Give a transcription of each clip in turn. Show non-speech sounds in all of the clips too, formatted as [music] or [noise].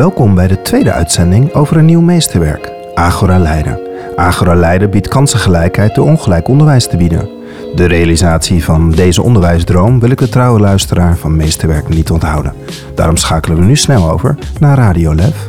Welkom bij de tweede uitzending over een nieuw meesterwerk, Agora Leiden. Agora Leiden biedt kansengelijkheid door ongelijk onderwijs te bieden. De realisatie van deze onderwijsdroom wil ik de trouwe luisteraar van meesterwerk niet onthouden. Daarom schakelen we nu snel over naar Radio Lef.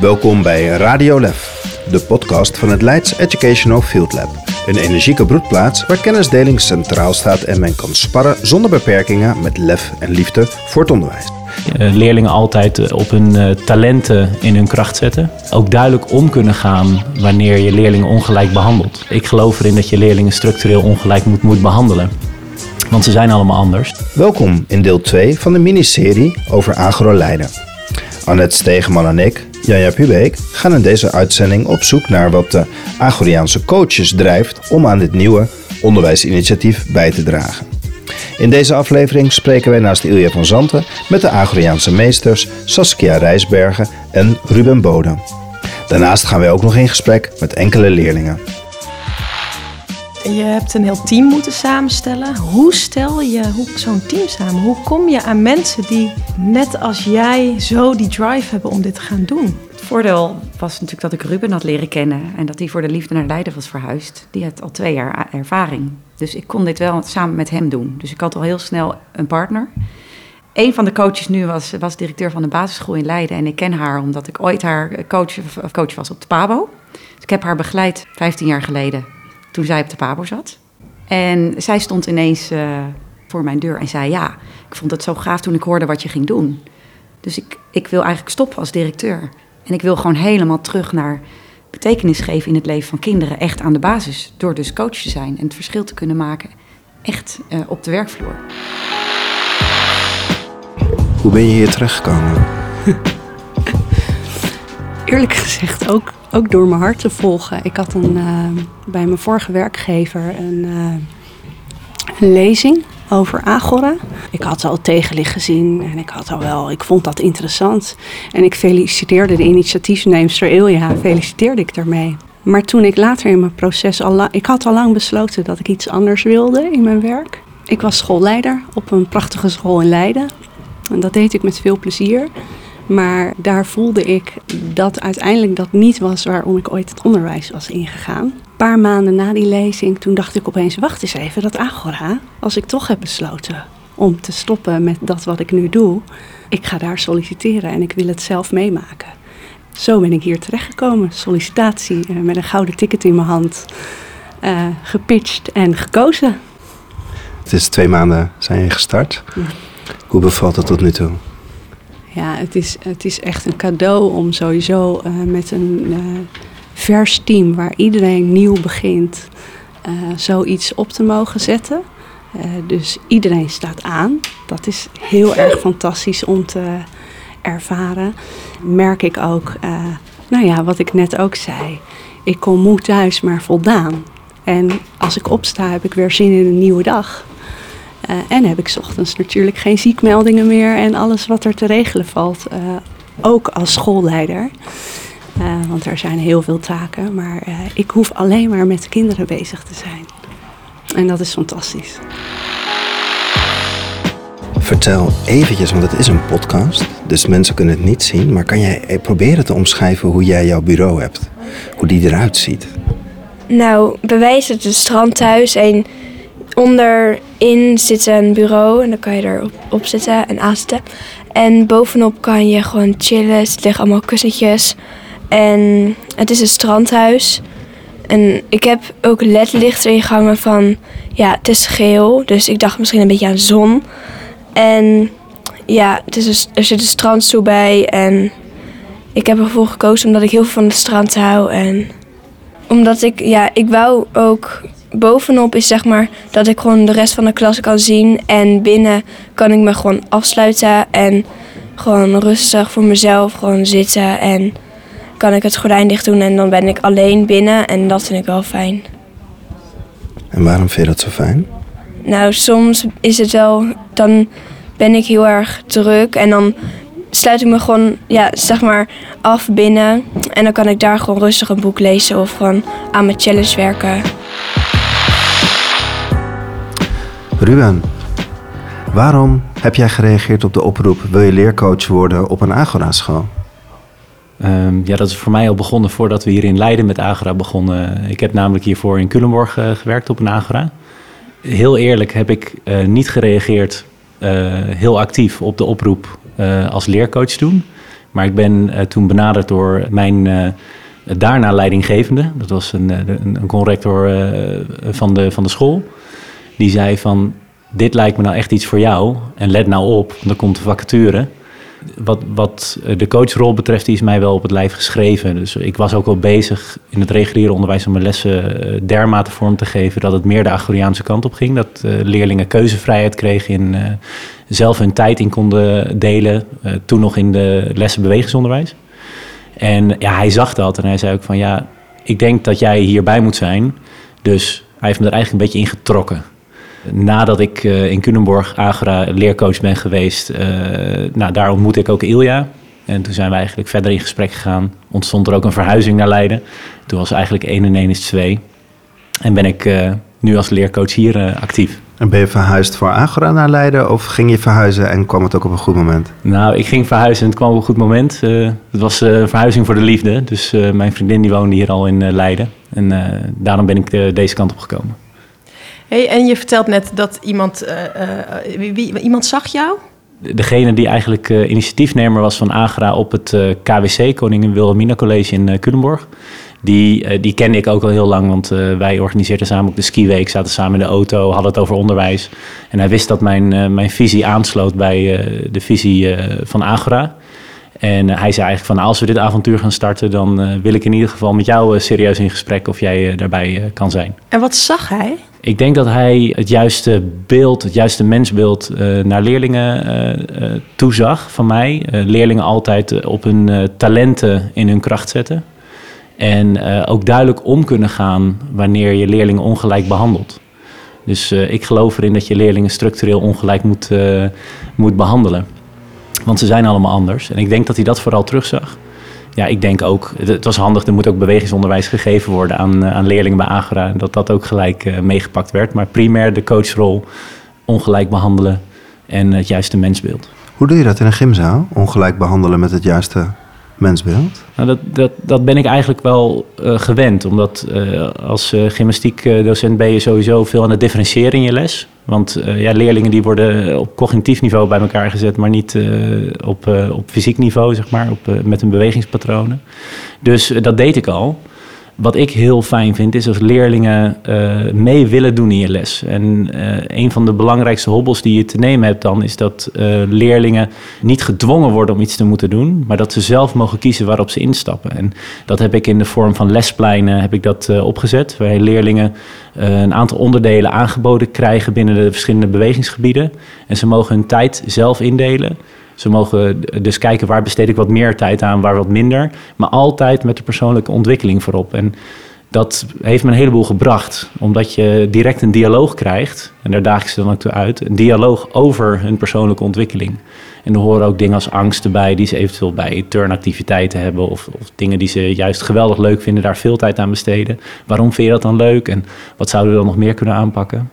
Welkom bij Radio Lef, de podcast van het Leids Educational Field Lab. Een energieke broedplaats waar kennisdeling centraal staat en men kan sparren zonder beperkingen met lef en liefde voor het onderwijs. Eh, leerlingen altijd eh, op hun eh, talenten in hun kracht zetten. Ook duidelijk om kunnen gaan wanneer je leerlingen ongelijk behandelt. Ik geloof erin dat je leerlingen structureel ongelijk moet, moet behandelen. Want ze zijn allemaal anders. Welkom in deel 2 van de miniserie over agro-leiden. Annette Stegeman en ik, Janja Pubeek, gaan in deze uitzending op zoek naar wat de Agoriaanse coaches drijft om aan dit nieuwe onderwijsinitiatief bij te dragen. In deze aflevering spreken wij naast Ilja van Zanten met de Agoriaanse meesters Saskia Rijsbergen en Ruben Bode. Daarnaast gaan wij ook nog in gesprek met enkele leerlingen. Je hebt een heel team moeten samenstellen. Hoe stel je zo'n team samen? Hoe kom je aan mensen die net als jij zo die drive hebben om dit te gaan doen? Het voordeel was natuurlijk dat ik Ruben had leren kennen en dat hij voor de liefde naar Leiden was verhuisd. Die had al twee jaar ervaring. Dus ik kon dit wel samen met hem doen. Dus ik had al heel snel een partner. Een van de coaches nu was, was directeur van de basisschool in Leiden. En ik ken haar omdat ik ooit haar coach, coach was op de PABO. Dus ik heb haar begeleid 15 jaar geleden toen zij op de Pabo zat. En zij stond ineens uh, voor mijn deur en zei: Ja, ik vond het zo gaaf toen ik hoorde wat je ging doen. Dus ik, ik wil eigenlijk stoppen als directeur. En ik wil gewoon helemaal terug naar betekenis geven in het leven van kinderen. Echt aan de basis. Door dus coach te zijn en het verschil te kunnen maken. Echt uh, op de werkvloer. Hoe ben je hier terechtgekomen? [laughs] Eerlijk gezegd ook ook door mijn hart te volgen. Ik had een, uh, bij mijn vorige werkgever een, uh, een, lezing over Agora. Ik had al tegenlicht gezien en ik had al wel, ik vond dat interessant. En ik feliciteerde de initiatiefneemster Ilja, feliciteerde ik daarmee. Maar toen ik later in mijn proces al, ik had al lang besloten dat ik iets anders wilde in mijn werk. Ik was schoolleider op een prachtige school in Leiden. En dat deed ik met veel plezier. Maar daar voelde ik dat uiteindelijk dat niet was waarom ik ooit het onderwijs was ingegaan. Een paar maanden na die lezing, toen dacht ik opeens, wacht eens even, dat Agora, als ik toch heb besloten om te stoppen met dat wat ik nu doe, ik ga daar solliciteren en ik wil het zelf meemaken. Zo ben ik hier terechtgekomen. Sollicitatie uh, met een gouden ticket in mijn hand. Uh, gepitcht en gekozen. Het is twee maanden zijn je gestart. Ja. Hoe bevalt het tot nu toe? Ja, het is, het is echt een cadeau om sowieso uh, met een uh, vers team waar iedereen nieuw begint, uh, zoiets op te mogen zetten. dus iedereen staat aan. Dat is heel erg fantastisch om te ervaren. Merk ik ook, nou ja, wat ik net ook zei. Ik kom moe thuis, maar voldaan. En als ik opsta, heb ik weer zin in een nieuwe dag. Uh, en heb ik s ochtends natuurlijk geen ziekmeldingen meer en alles wat er te regelen valt. Uh, ook als schoolleider. Uh, want er zijn heel veel taken, maar ik hoef alleen maar met kinderen bezig te zijn. En dat is fantastisch. Vertel eventjes, want het is een podcast, dus mensen kunnen het niet zien. Maar kan jij proberen te omschrijven hoe jij jouw bureau hebt? Hoe die eruit ziet? Nou, bij mij is het een strandhuis en onderin zit een bureau en dan kan je erop op zitten en aanzitten. En bovenop kan je gewoon chillen. Er liggen allemaal kussentjes. En het is een strandhuis. En ik heb ook ledlicht erin van, ja, het is geel. Dus ik dacht misschien een beetje aan zon. En ja, het is er zit een strandstoel bij. En ik heb ervoor gekozen omdat ik heel veel van het strand hou. En omdat ik, ja, ik wou ook bovenop is zeg maar dat ik gewoon de rest van de klas kan zien. En binnen kan ik me gewoon afsluiten en gewoon rustig voor mezelf gewoon zitten. En kan ik het gordijn dicht doen en dan ben ik alleen binnen. En dat vind ik wel fijn. En waarom vind je dat zo fijn? Nou, soms is het wel, dan ben ik heel erg druk en dan sluit ik me gewoon, ja, zeg maar, af binnen. En dan kan ik daar gewoon rustig een boek lezen of gewoon aan mijn challenge werken. Ruben, Waarom heb jij gereageerd op de oproep wil je leercoach worden op een Agora-school? Ehm, ja, dat is voor mij al begonnen voordat we hier in Leiden met Agora begonnen. Ik heb namelijk hiervoor in Culemborg uh, gewerkt op een Agora. Heel eerlijk heb ik uh, niet gereageerd uh, heel actief op de oproep als leercoach toen. Maar ik ben toen benaderd door mijn daarna leidinggevende. Dat was een, een, een conrector van, de, van de school. Die zei van, dit lijkt me nou echt iets voor jou. En let nou op, er komt de vacature. Wat, wat de coachrol betreft, die is mij wel op het lijf geschreven. Dus ik was ook al bezig in het reguliere onderwijs om mijn lessen eh, dermate vorm te geven dat het meer de Agoriaanse kant op ging. Dat uh, leerlingen keuzevrijheid kregen in zelf hun tijd in konden delen. toen nog in de lessen bewegingsonderwijs. En ja, hij zag dat en hij zei ook van ja, ik denk dat jij hierbij moet zijn. Dus hij heeft me er eigenlijk een beetje in getrokken nadat ik uh, in Culemborg Agra leercoach ben geweest, uh, nou, daar ontmoette ik ook Ilja. En toen zijn we eigenlijk verder in gesprek gegaan. Ontstond er ook een verhuizing naar Leiden. Toen was eigenlijk 1 en 1 is 2. En ben ik uh, nu als leercoach hier actief. En ben je verhuisd voor Agora naar Leiden of ging je verhuizen en kwam het ook op een goed moment? Nou, ik ging verhuizen en het kwam op een goed moment. het was een verhuizing voor de liefde. Dus mijn vriendin die woonde hier al in Leiden. En daarom ben ik deze kant op gekomen. Hey, en je vertelt net dat iemand, uh, uh, wie, wie, iemand zag jou? Degene die eigenlijk uh, initiatiefnemer was van Agra op het KWC, Koningin Wilhelmina College in Culemborg. Die, die kende ik ook al heel lang, want wij organiseerden samen ook de skiweek, zaten samen in de auto, hadden het over onderwijs. En hij wist dat mijn, mijn visie aansloot bij de visie van Agra. En hij zei eigenlijk van als we dit avontuur gaan starten, dan wil ik in ieder geval met jou serieus in gesprek of jij daarbij kan zijn. En wat zag hij? Ik denk dat hij het juiste beeld, het juiste mensbeeld uh, naar leerlingen uh, uh, toezag van mij. leerlingen altijd op hun talenten in hun kracht zetten. En ook duidelijk om kunnen gaan wanneer je leerlingen ongelijk behandelt. Dus ik geloof erin dat je leerlingen structureel ongelijk moet, moet behandelen. Want ze zijn allemaal anders. En ik denk dat hij dat vooral terugzag ja, ik denk ook, het was handig, er moet ook bewegingsonderwijs gegeven worden aan, eh, aan leerlingen bij Agora. En dat dat ook gelijk uh, meegepakt werd. Maar primair de coachrol, ongelijk behandelen en het juiste mensbeeld. Hoe doe je dat in een gymzaal? Ongelijk behandelen met het juiste mensbeeld? Nou, dat, dat, dat ben ik eigenlijk wel uh, gewend. Omdat uh, als gymnastiekdocent ben je sowieso veel aan het differentiëren in je les. Want ja, leerlingen die worden op cognitief niveau bij elkaar gezet, maar niet op, op fysiek niveau, zeg maar, op, met hun bewegingspatronen. Dus dat deed ik al wat ik heel fijn vind, is als leerlingen uh, mee willen doen in je les. En uh, een van de belangrijkste hobbels die je te nemen hebt dan, is dat uh, leerlingen niet gedwongen worden om iets te moeten doen, maar dat ze zelf mogen kiezen waarop ze instappen. En dat heb ik in de vorm van lespleinen heb ik dat opgezet, waar leerlingen een aantal onderdelen aangeboden krijgen binnen de verschillende bewegingsgebieden. En ze mogen hun tijd zelf indelen. Ze mogen dus kijken waar besteed ik wat meer tijd aan, waar wat minder. Maar altijd met de persoonlijke ontwikkeling voorop. En dat heeft me een heleboel gebracht, omdat je direct een dialoog krijgt. En daar daag ik ze dan ook toe uit. Een dialoog over hun persoonlijke ontwikkeling. En er horen ook dingen als angsten bij, die ze eventueel bij turnactiviteiten hebben. Of, of, dingen die ze juist geweldig leuk vinden, daar veel tijd aan besteden. Waarom vind je dat dan leuk en wat zouden we dan nog meer kunnen aanpakken?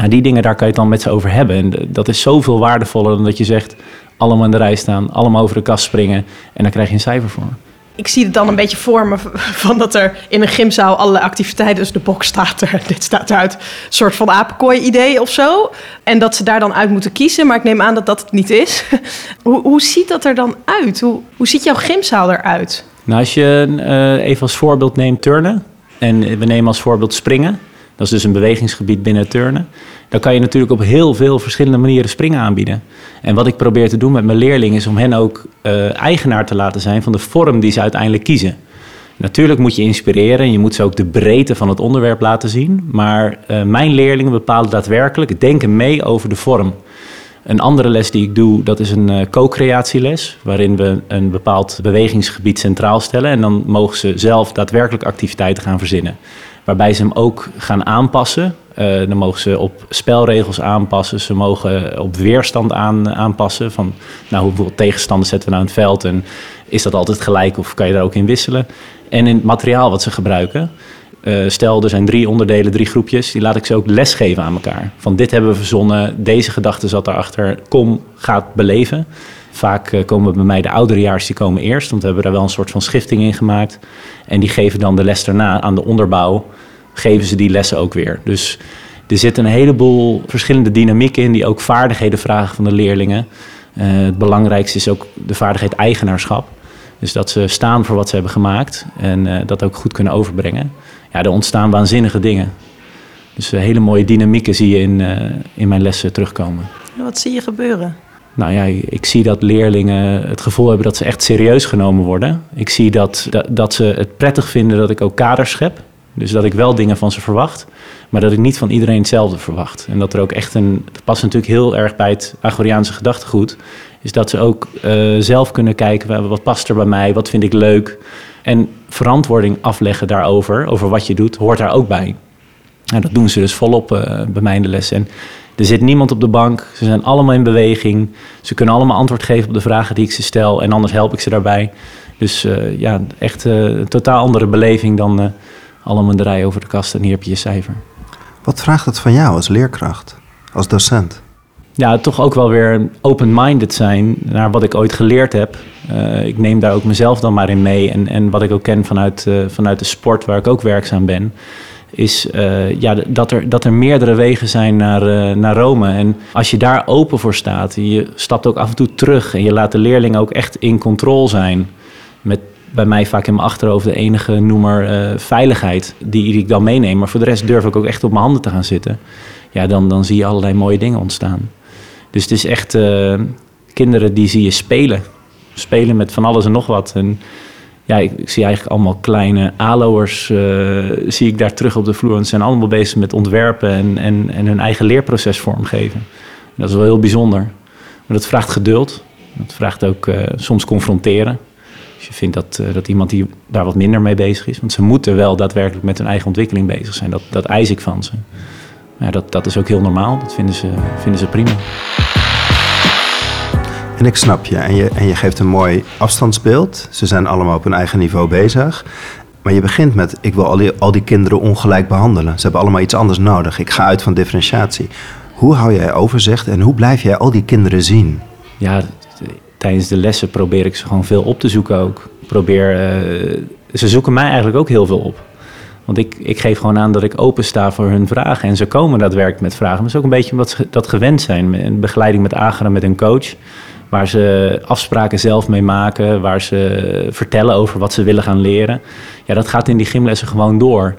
En die dingen, daar kan je het dan met ze over hebben. En dat is zoveel waardevoller dan dat je zegt allemaal in de rij staan, allemaal over de kast springen en dan krijg je een cijfer voor. Ik zie het dan een beetje voor me van dat er in een gymzaal allerlei activiteiten, dus de box staat er, [laughs] dit staat eruit, een soort van apenkooi-idee of zo. En dat ze daar dan uit moeten kiezen, maar ik neem aan dat dat het niet is. [laughs] hoe, hoe ziet dat er dan uit? Hoe, hoe ziet jouw gymzaal eruit? Nou, als je uh, even als voorbeeld neemt turnen en we nemen als voorbeeld springen, dat is dus een bewegingsgebied binnen turnen. Dan kan je natuurlijk op heel veel verschillende manieren springen aanbieden. En wat ik probeer te doen met mijn leerlingen is om hen ook uh, eigenaar te laten zijn van de vorm die ze uiteindelijk kiezen. Natuurlijk moet je inspireren en je moet ze ook de breedte van het onderwerp laten zien. Maar uh, mijn leerlingen bepalen daadwerkelijk, denken mee over de vorm. Een andere les die ik doe, dat is een uh, co-creatieles, waarin we een bepaald bewegingsgebied centraal stellen. En dan mogen ze zelf daadwerkelijk activiteiten gaan verzinnen waarbij ze hem ook gaan aanpassen. Uh, dan mogen ze op spelregels aanpassen. Ze mogen op weerstand aan, aanpassen. Van nou, hoeveel tegenstanders zetten we nou in het veld en is dat altijd gelijk of kan je daar ook in wisselen? En in het materiaal wat ze gebruiken. eh, stel, er zijn drie onderdelen, drie groepjes. Die laat ik ze ook lesgeven aan elkaar. Van dit hebben we verzonnen, deze gedachte zat daarachter. Kom, gaat beleven. Vaak eh, komen bij mij de ouderejaars, die komen eerst. Want we hebben daar wel een soort van schifting in gemaakt. En die geven dan de les daarna aan de onderbouw. Geven ze die lessen ook weer. Dus er zit een heleboel verschillende dynamieken in... die ook vaardigheden vragen van de leerlingen. Eh, het belangrijkste is ook de vaardigheid eigenaarschap. Dus dat ze staan voor wat ze hebben gemaakt en uh, dat ook goed kunnen overbrengen. Ja, er ontstaan waanzinnige dingen. Dus hele mooie dynamieken zie je in, in mijn lessen terugkomen. Wat zie je gebeuren? Nou ja, ik zie dat leerlingen het gevoel hebben dat ze echt serieus genomen worden. Ik zie dat, dat, ze het prettig vinden dat ik ook kaders schep. Dus dat ik wel dingen van ze verwacht, maar dat ik niet van iedereen hetzelfde verwacht. En dat er ook echt een. Dat past natuurlijk heel erg bij het Agoriaanse gedachtegoed. Is dat ze ook uh, zelf kunnen kijken wat past er bij mij, wat vind ik leuk. En verantwoording afleggen daarover, over wat je doet, hoort daar ook bij. En dat doen ze dus volop uh, bij mij in de les. En er zit niemand op de bank, ze zijn allemaal in beweging. Ze kunnen allemaal antwoord geven op de vragen die ik ze stel en anders help ik ze daarbij. Dus uh, ja, echt een totaal andere beleving dan allemaal rij over de kast en hier heb je je cijfer. Wat vraagt het van jou als leerkracht, als docent? Ja, toch ook wel weer open-minded zijn naar wat ik ooit geleerd heb. Ik neem daar ook mezelf dan maar in mee. En, en wat ik ook ken vanuit, vanuit de sport waar ik ook werkzaam ben. Is uh, ja, dat, er, dat er meerdere wegen zijn naar, naar Rome. En als je daar open voor staat, je stapt ook af en toe terug. En je laat de leerlingen ook echt in controle zijn. Met bij mij vaak in mijn achterhoofd de enige noemer uh, veiligheid die, ik dan meeneem. Maar voor de rest durf ik ook echt op mijn handen te gaan zitten. Ja, dan, dan zie je allerlei mooie dingen ontstaan. Dus het is echt kinderen die zie je spelen. Spelen met van alles en nog wat. En ja, ik, zie eigenlijk allemaal kleine aloers uh, zie ik daar terug op de vloer. En ze zijn allemaal bezig met ontwerpen en, en, en hun eigen leerproces vormgeven. En dat is wel heel bijzonder. Maar dat vraagt geduld. Dat vraagt ook soms confronteren. Als je vindt dat, uh, dat iemand die daar wat minder mee bezig is. Want ze moeten wel daadwerkelijk met hun eigen ontwikkeling bezig zijn. Dat, dat eis ik van ze. Ja, dat, dat is ook heel normaal. Dat vinden ze, vinden ze prima. En ik snap je. En, je. en je geeft een mooi afstandsbeeld. Ze zijn allemaal op hun eigen niveau bezig. Maar je begint met, ik wil al die, al die kinderen ongelijk behandelen. Ze hebben allemaal iets anders nodig. Ik ga uit van differentiatie. Hoe hou jij overzicht en hoe blijf jij al die kinderen zien? Ja, tijdens de lessen probeer ik ze gewoon veel op te zoeken ook. Probeer, uh, ze zoeken mij eigenlijk ook heel veel op. Want ik, ik geef gewoon aan dat ik open sta voor hun vragen. En ze komen daadwerkelijk met vragen. Maar het is ook een beetje omdat ze dat gewend zijn. Een begeleiding met Agera, met een coach. Waar ze afspraken zelf mee maken. Waar ze vertellen over wat ze willen gaan leren. Ja, dat gaat in die gymlessen gewoon door.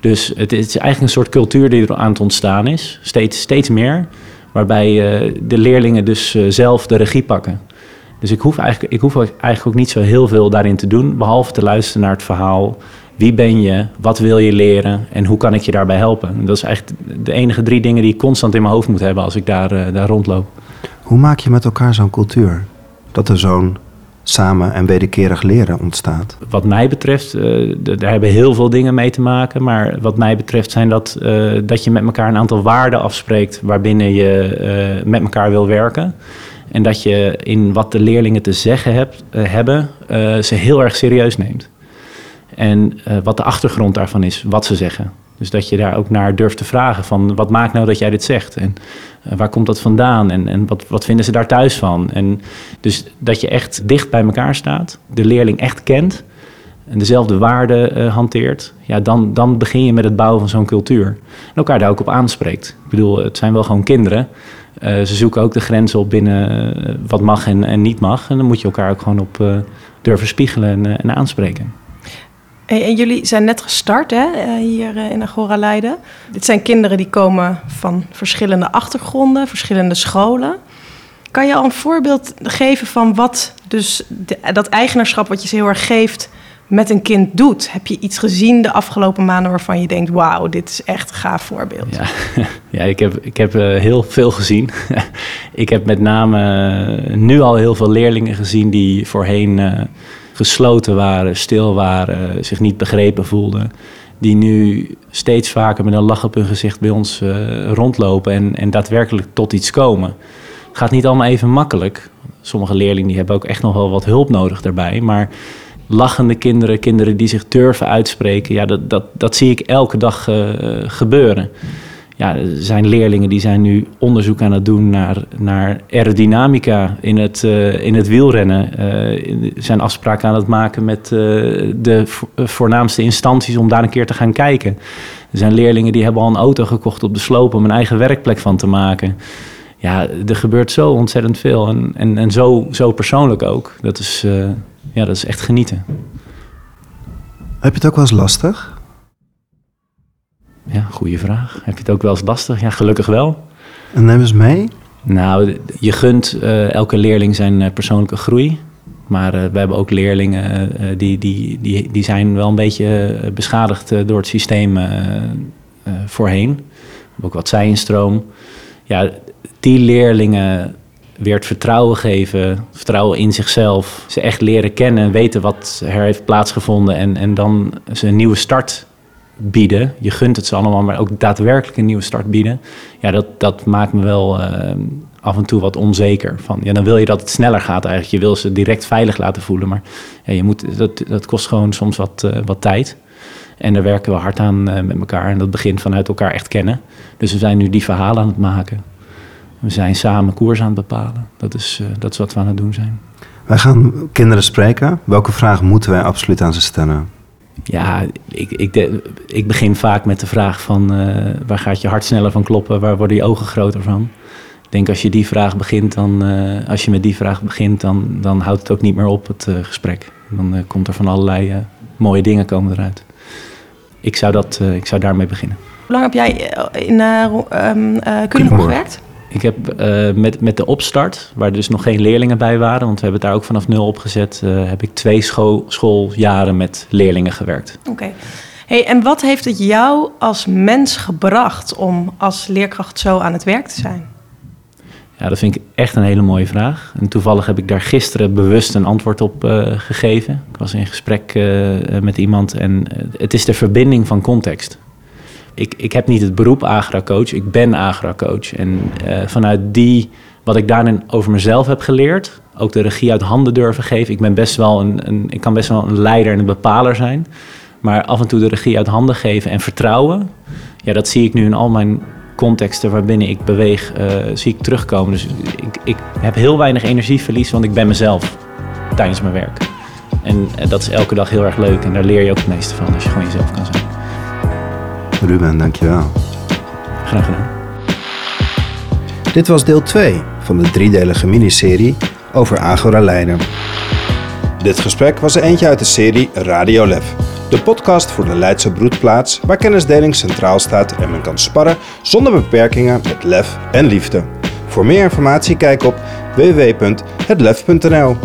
Dus het is eigenlijk een soort cultuur die er aan het ontstaan is. Steeds, steeds meer. Waarbij uh, de leerlingen dus uh, zelf de regie pakken. Dus ik hoef, eigenlijk, ik hoef eigenlijk ook niet zo heel veel daarin te doen, behalve te luisteren naar het verhaal. Wie ben je? Wat wil je leren? En hoe kan ik je daarbij helpen? En dat is eigenlijk de enige drie dingen die ik constant in mijn hoofd moet hebben als ik daar, uh, daar rondloop. Hoe maak je met elkaar zo'n cultuur? Dat er zo'n samen en wederkerig leren ontstaat? Wat mij betreft, uh, daar hebben heel veel dingen mee te maken. Maar wat mij betreft zijn dat, uh, dat je met elkaar een aantal waarden afspreekt waarbinnen je met elkaar wil werken. En dat je in wat de leerlingen te zeggen hebben, ze heel erg serieus neemt. En wat de achtergrond daarvan is, wat ze zeggen. Dus dat je daar ook naar durft te vragen van wat maakt nou dat jij dit zegt? En waar komt dat vandaan? En, en wat, wat vinden ze daar thuis van? En dus dat je echt dicht bij elkaar staat, de leerling echt kent en dezelfde waarden hanteert, ja, dan, dan begin je met het bouwen van zo'n cultuur. En elkaar daar ook op aanspreekt. Ik bedoel, het zijn wel gewoon kinderen. Uh, ze zoeken ook de grenzen op binnen wat mag en, en, niet mag. En dan moet je elkaar ook gewoon op durven spiegelen en, en aanspreken. En, jullie zijn net gestart hè, hier in Agora Leiden. Dit zijn kinderen die komen van verschillende achtergronden, verschillende scholen. Kan je al een voorbeeld geven van wat dus dat eigenaarschap wat je ze heel erg geeft met een kind doet. Heb je iets gezien de afgelopen maanden waarvan je denkt: wauw, dit is echt een gaaf voorbeeld? Ja, [laughs] ja ik heb, ik heb uh, heel veel gezien. [laughs] ik heb met name nu al heel veel leerlingen gezien die voorheen gesloten waren, stil waren, zich niet begrepen voelden. Die nu steeds vaker met een lach op hun gezicht bij ons rondlopen en, en daadwerkelijk tot iets komen. Gaat niet allemaal even makkelijk. Sommige leerlingen die hebben ook echt nog wel wat hulp nodig daarbij. Maar lachende kinderen, kinderen die zich durven uitspreken. Ja, dat, dat, dat zie ik elke dag uh, gebeuren. Er zijn leerlingen die zijn nu onderzoek aan het doen naar, naar aerodynamica in het, uh, in het wielrennen. Uh, zijn afspraken aan het maken met de voornaamste instanties om daar een keer te gaan kijken. Er zijn leerlingen die hebben al een auto gekocht op de sloop om een eigen werkplek van te maken. Ja, er gebeurt zo ontzettend veel en, en, en zo, zo persoonlijk ook. Dat is, ja, dat is echt genieten. Heb je het ook wel eens lastig? Goede vraag. Heb je het ook wel eens lastig? Ja, gelukkig wel. En neem eens mee. Nou, je gunt uh, elke leerling zijn uh, persoonlijke groei. Maar uh, we hebben ook leerlingen die, die, die, die zijn wel een beetje beschadigd door het systeem voorheen. Ook wat zijinstroom. Ja, die leerlingen weer het vertrouwen geven, vertrouwen in zichzelf. Ze echt leren kennen, weten wat er heeft plaatsgevonden en, en dan ze een nieuwe start bieden. Je gunt het ze allemaal, maar ook daadwerkelijk een nieuwe start bieden. Ja, dat, dat maakt me wel uh, af en toe wat onzeker. Van, ja, dan wil je dat het sneller gaat eigenlijk. Je wil ze direct veilig laten voelen, maar je moet, dat, dat kost gewoon soms wat, uh, wat tijd. En daar werken we hard aan uh, met elkaar. En dat begint vanuit elkaar echt kennen. Dus we zijn nu die verhalen aan het maken. We zijn samen koers aan het bepalen. Dat is, dat is wat we aan het doen zijn. Wij gaan kinderen spreken. Welke vragen moeten wij absoluut aan ze stellen? Ja, ik, ik, de, ik begin vaak met de vraag van uh, waar gaat je hart sneller van kloppen? Waar worden je ogen groter van? Ik denk als je die vraag begint, dan, uh, als je met die vraag begint, dan, dan houdt het ook niet meer op het uh, gesprek. Dan komt er van allerlei mooie dingen komen eruit. Ik zou, dat, ik zou daarmee beginnen. Hoe lang heb jij in um, Culemborg gewerkt? Ik heb uh, met, met de opstart, waar dus nog geen leerlingen bij waren, want we hebben het daar ook vanaf nul opgezet, uh, heb ik twee school, schooljaren met leerlingen gewerkt. Oké. Okay. Hey, en wat heeft het jou als mens gebracht om als leerkracht zo aan het werk te zijn? Ja, dat vind ik echt een hele mooie vraag. En toevallig heb ik daar gisteren bewust een antwoord op uh, gegeven. Ik was in gesprek met iemand en het is de verbinding van context ik, ik heb niet het beroep Agra-coach, ik ben Agra-coach. En uh, vanuit die, wat ik daarin over mezelf heb geleerd, ook de regie uit handen durven geven. Ik, ben best wel een, een, ik kan best wel een leider en een bepaler zijn. Maar af en toe de regie uit handen geven en vertrouwen, ja, dat zie ik nu in al mijn contexten waarbinnen ik beweeg, uh, zie ik terugkomen. Dus ik, ik heb heel weinig energieverlies, want ik ben mezelf tijdens mijn werk. En uh, dat is elke dag heel erg leuk en daar leer je ook het meeste van als je gewoon jezelf kan zijn. Ruben, dankjewel. Graag gedaan. Dit was deel 2 van de driedelige miniserie over Agora Leiden. Dit gesprek was er eentje uit de serie Radio Lef. De podcast voor de Leidse broedplaats waar kennisdeling centraal staat en men kan sparren zonder beperkingen met lef en liefde. Voor meer informatie kijk op www.hetlef.nl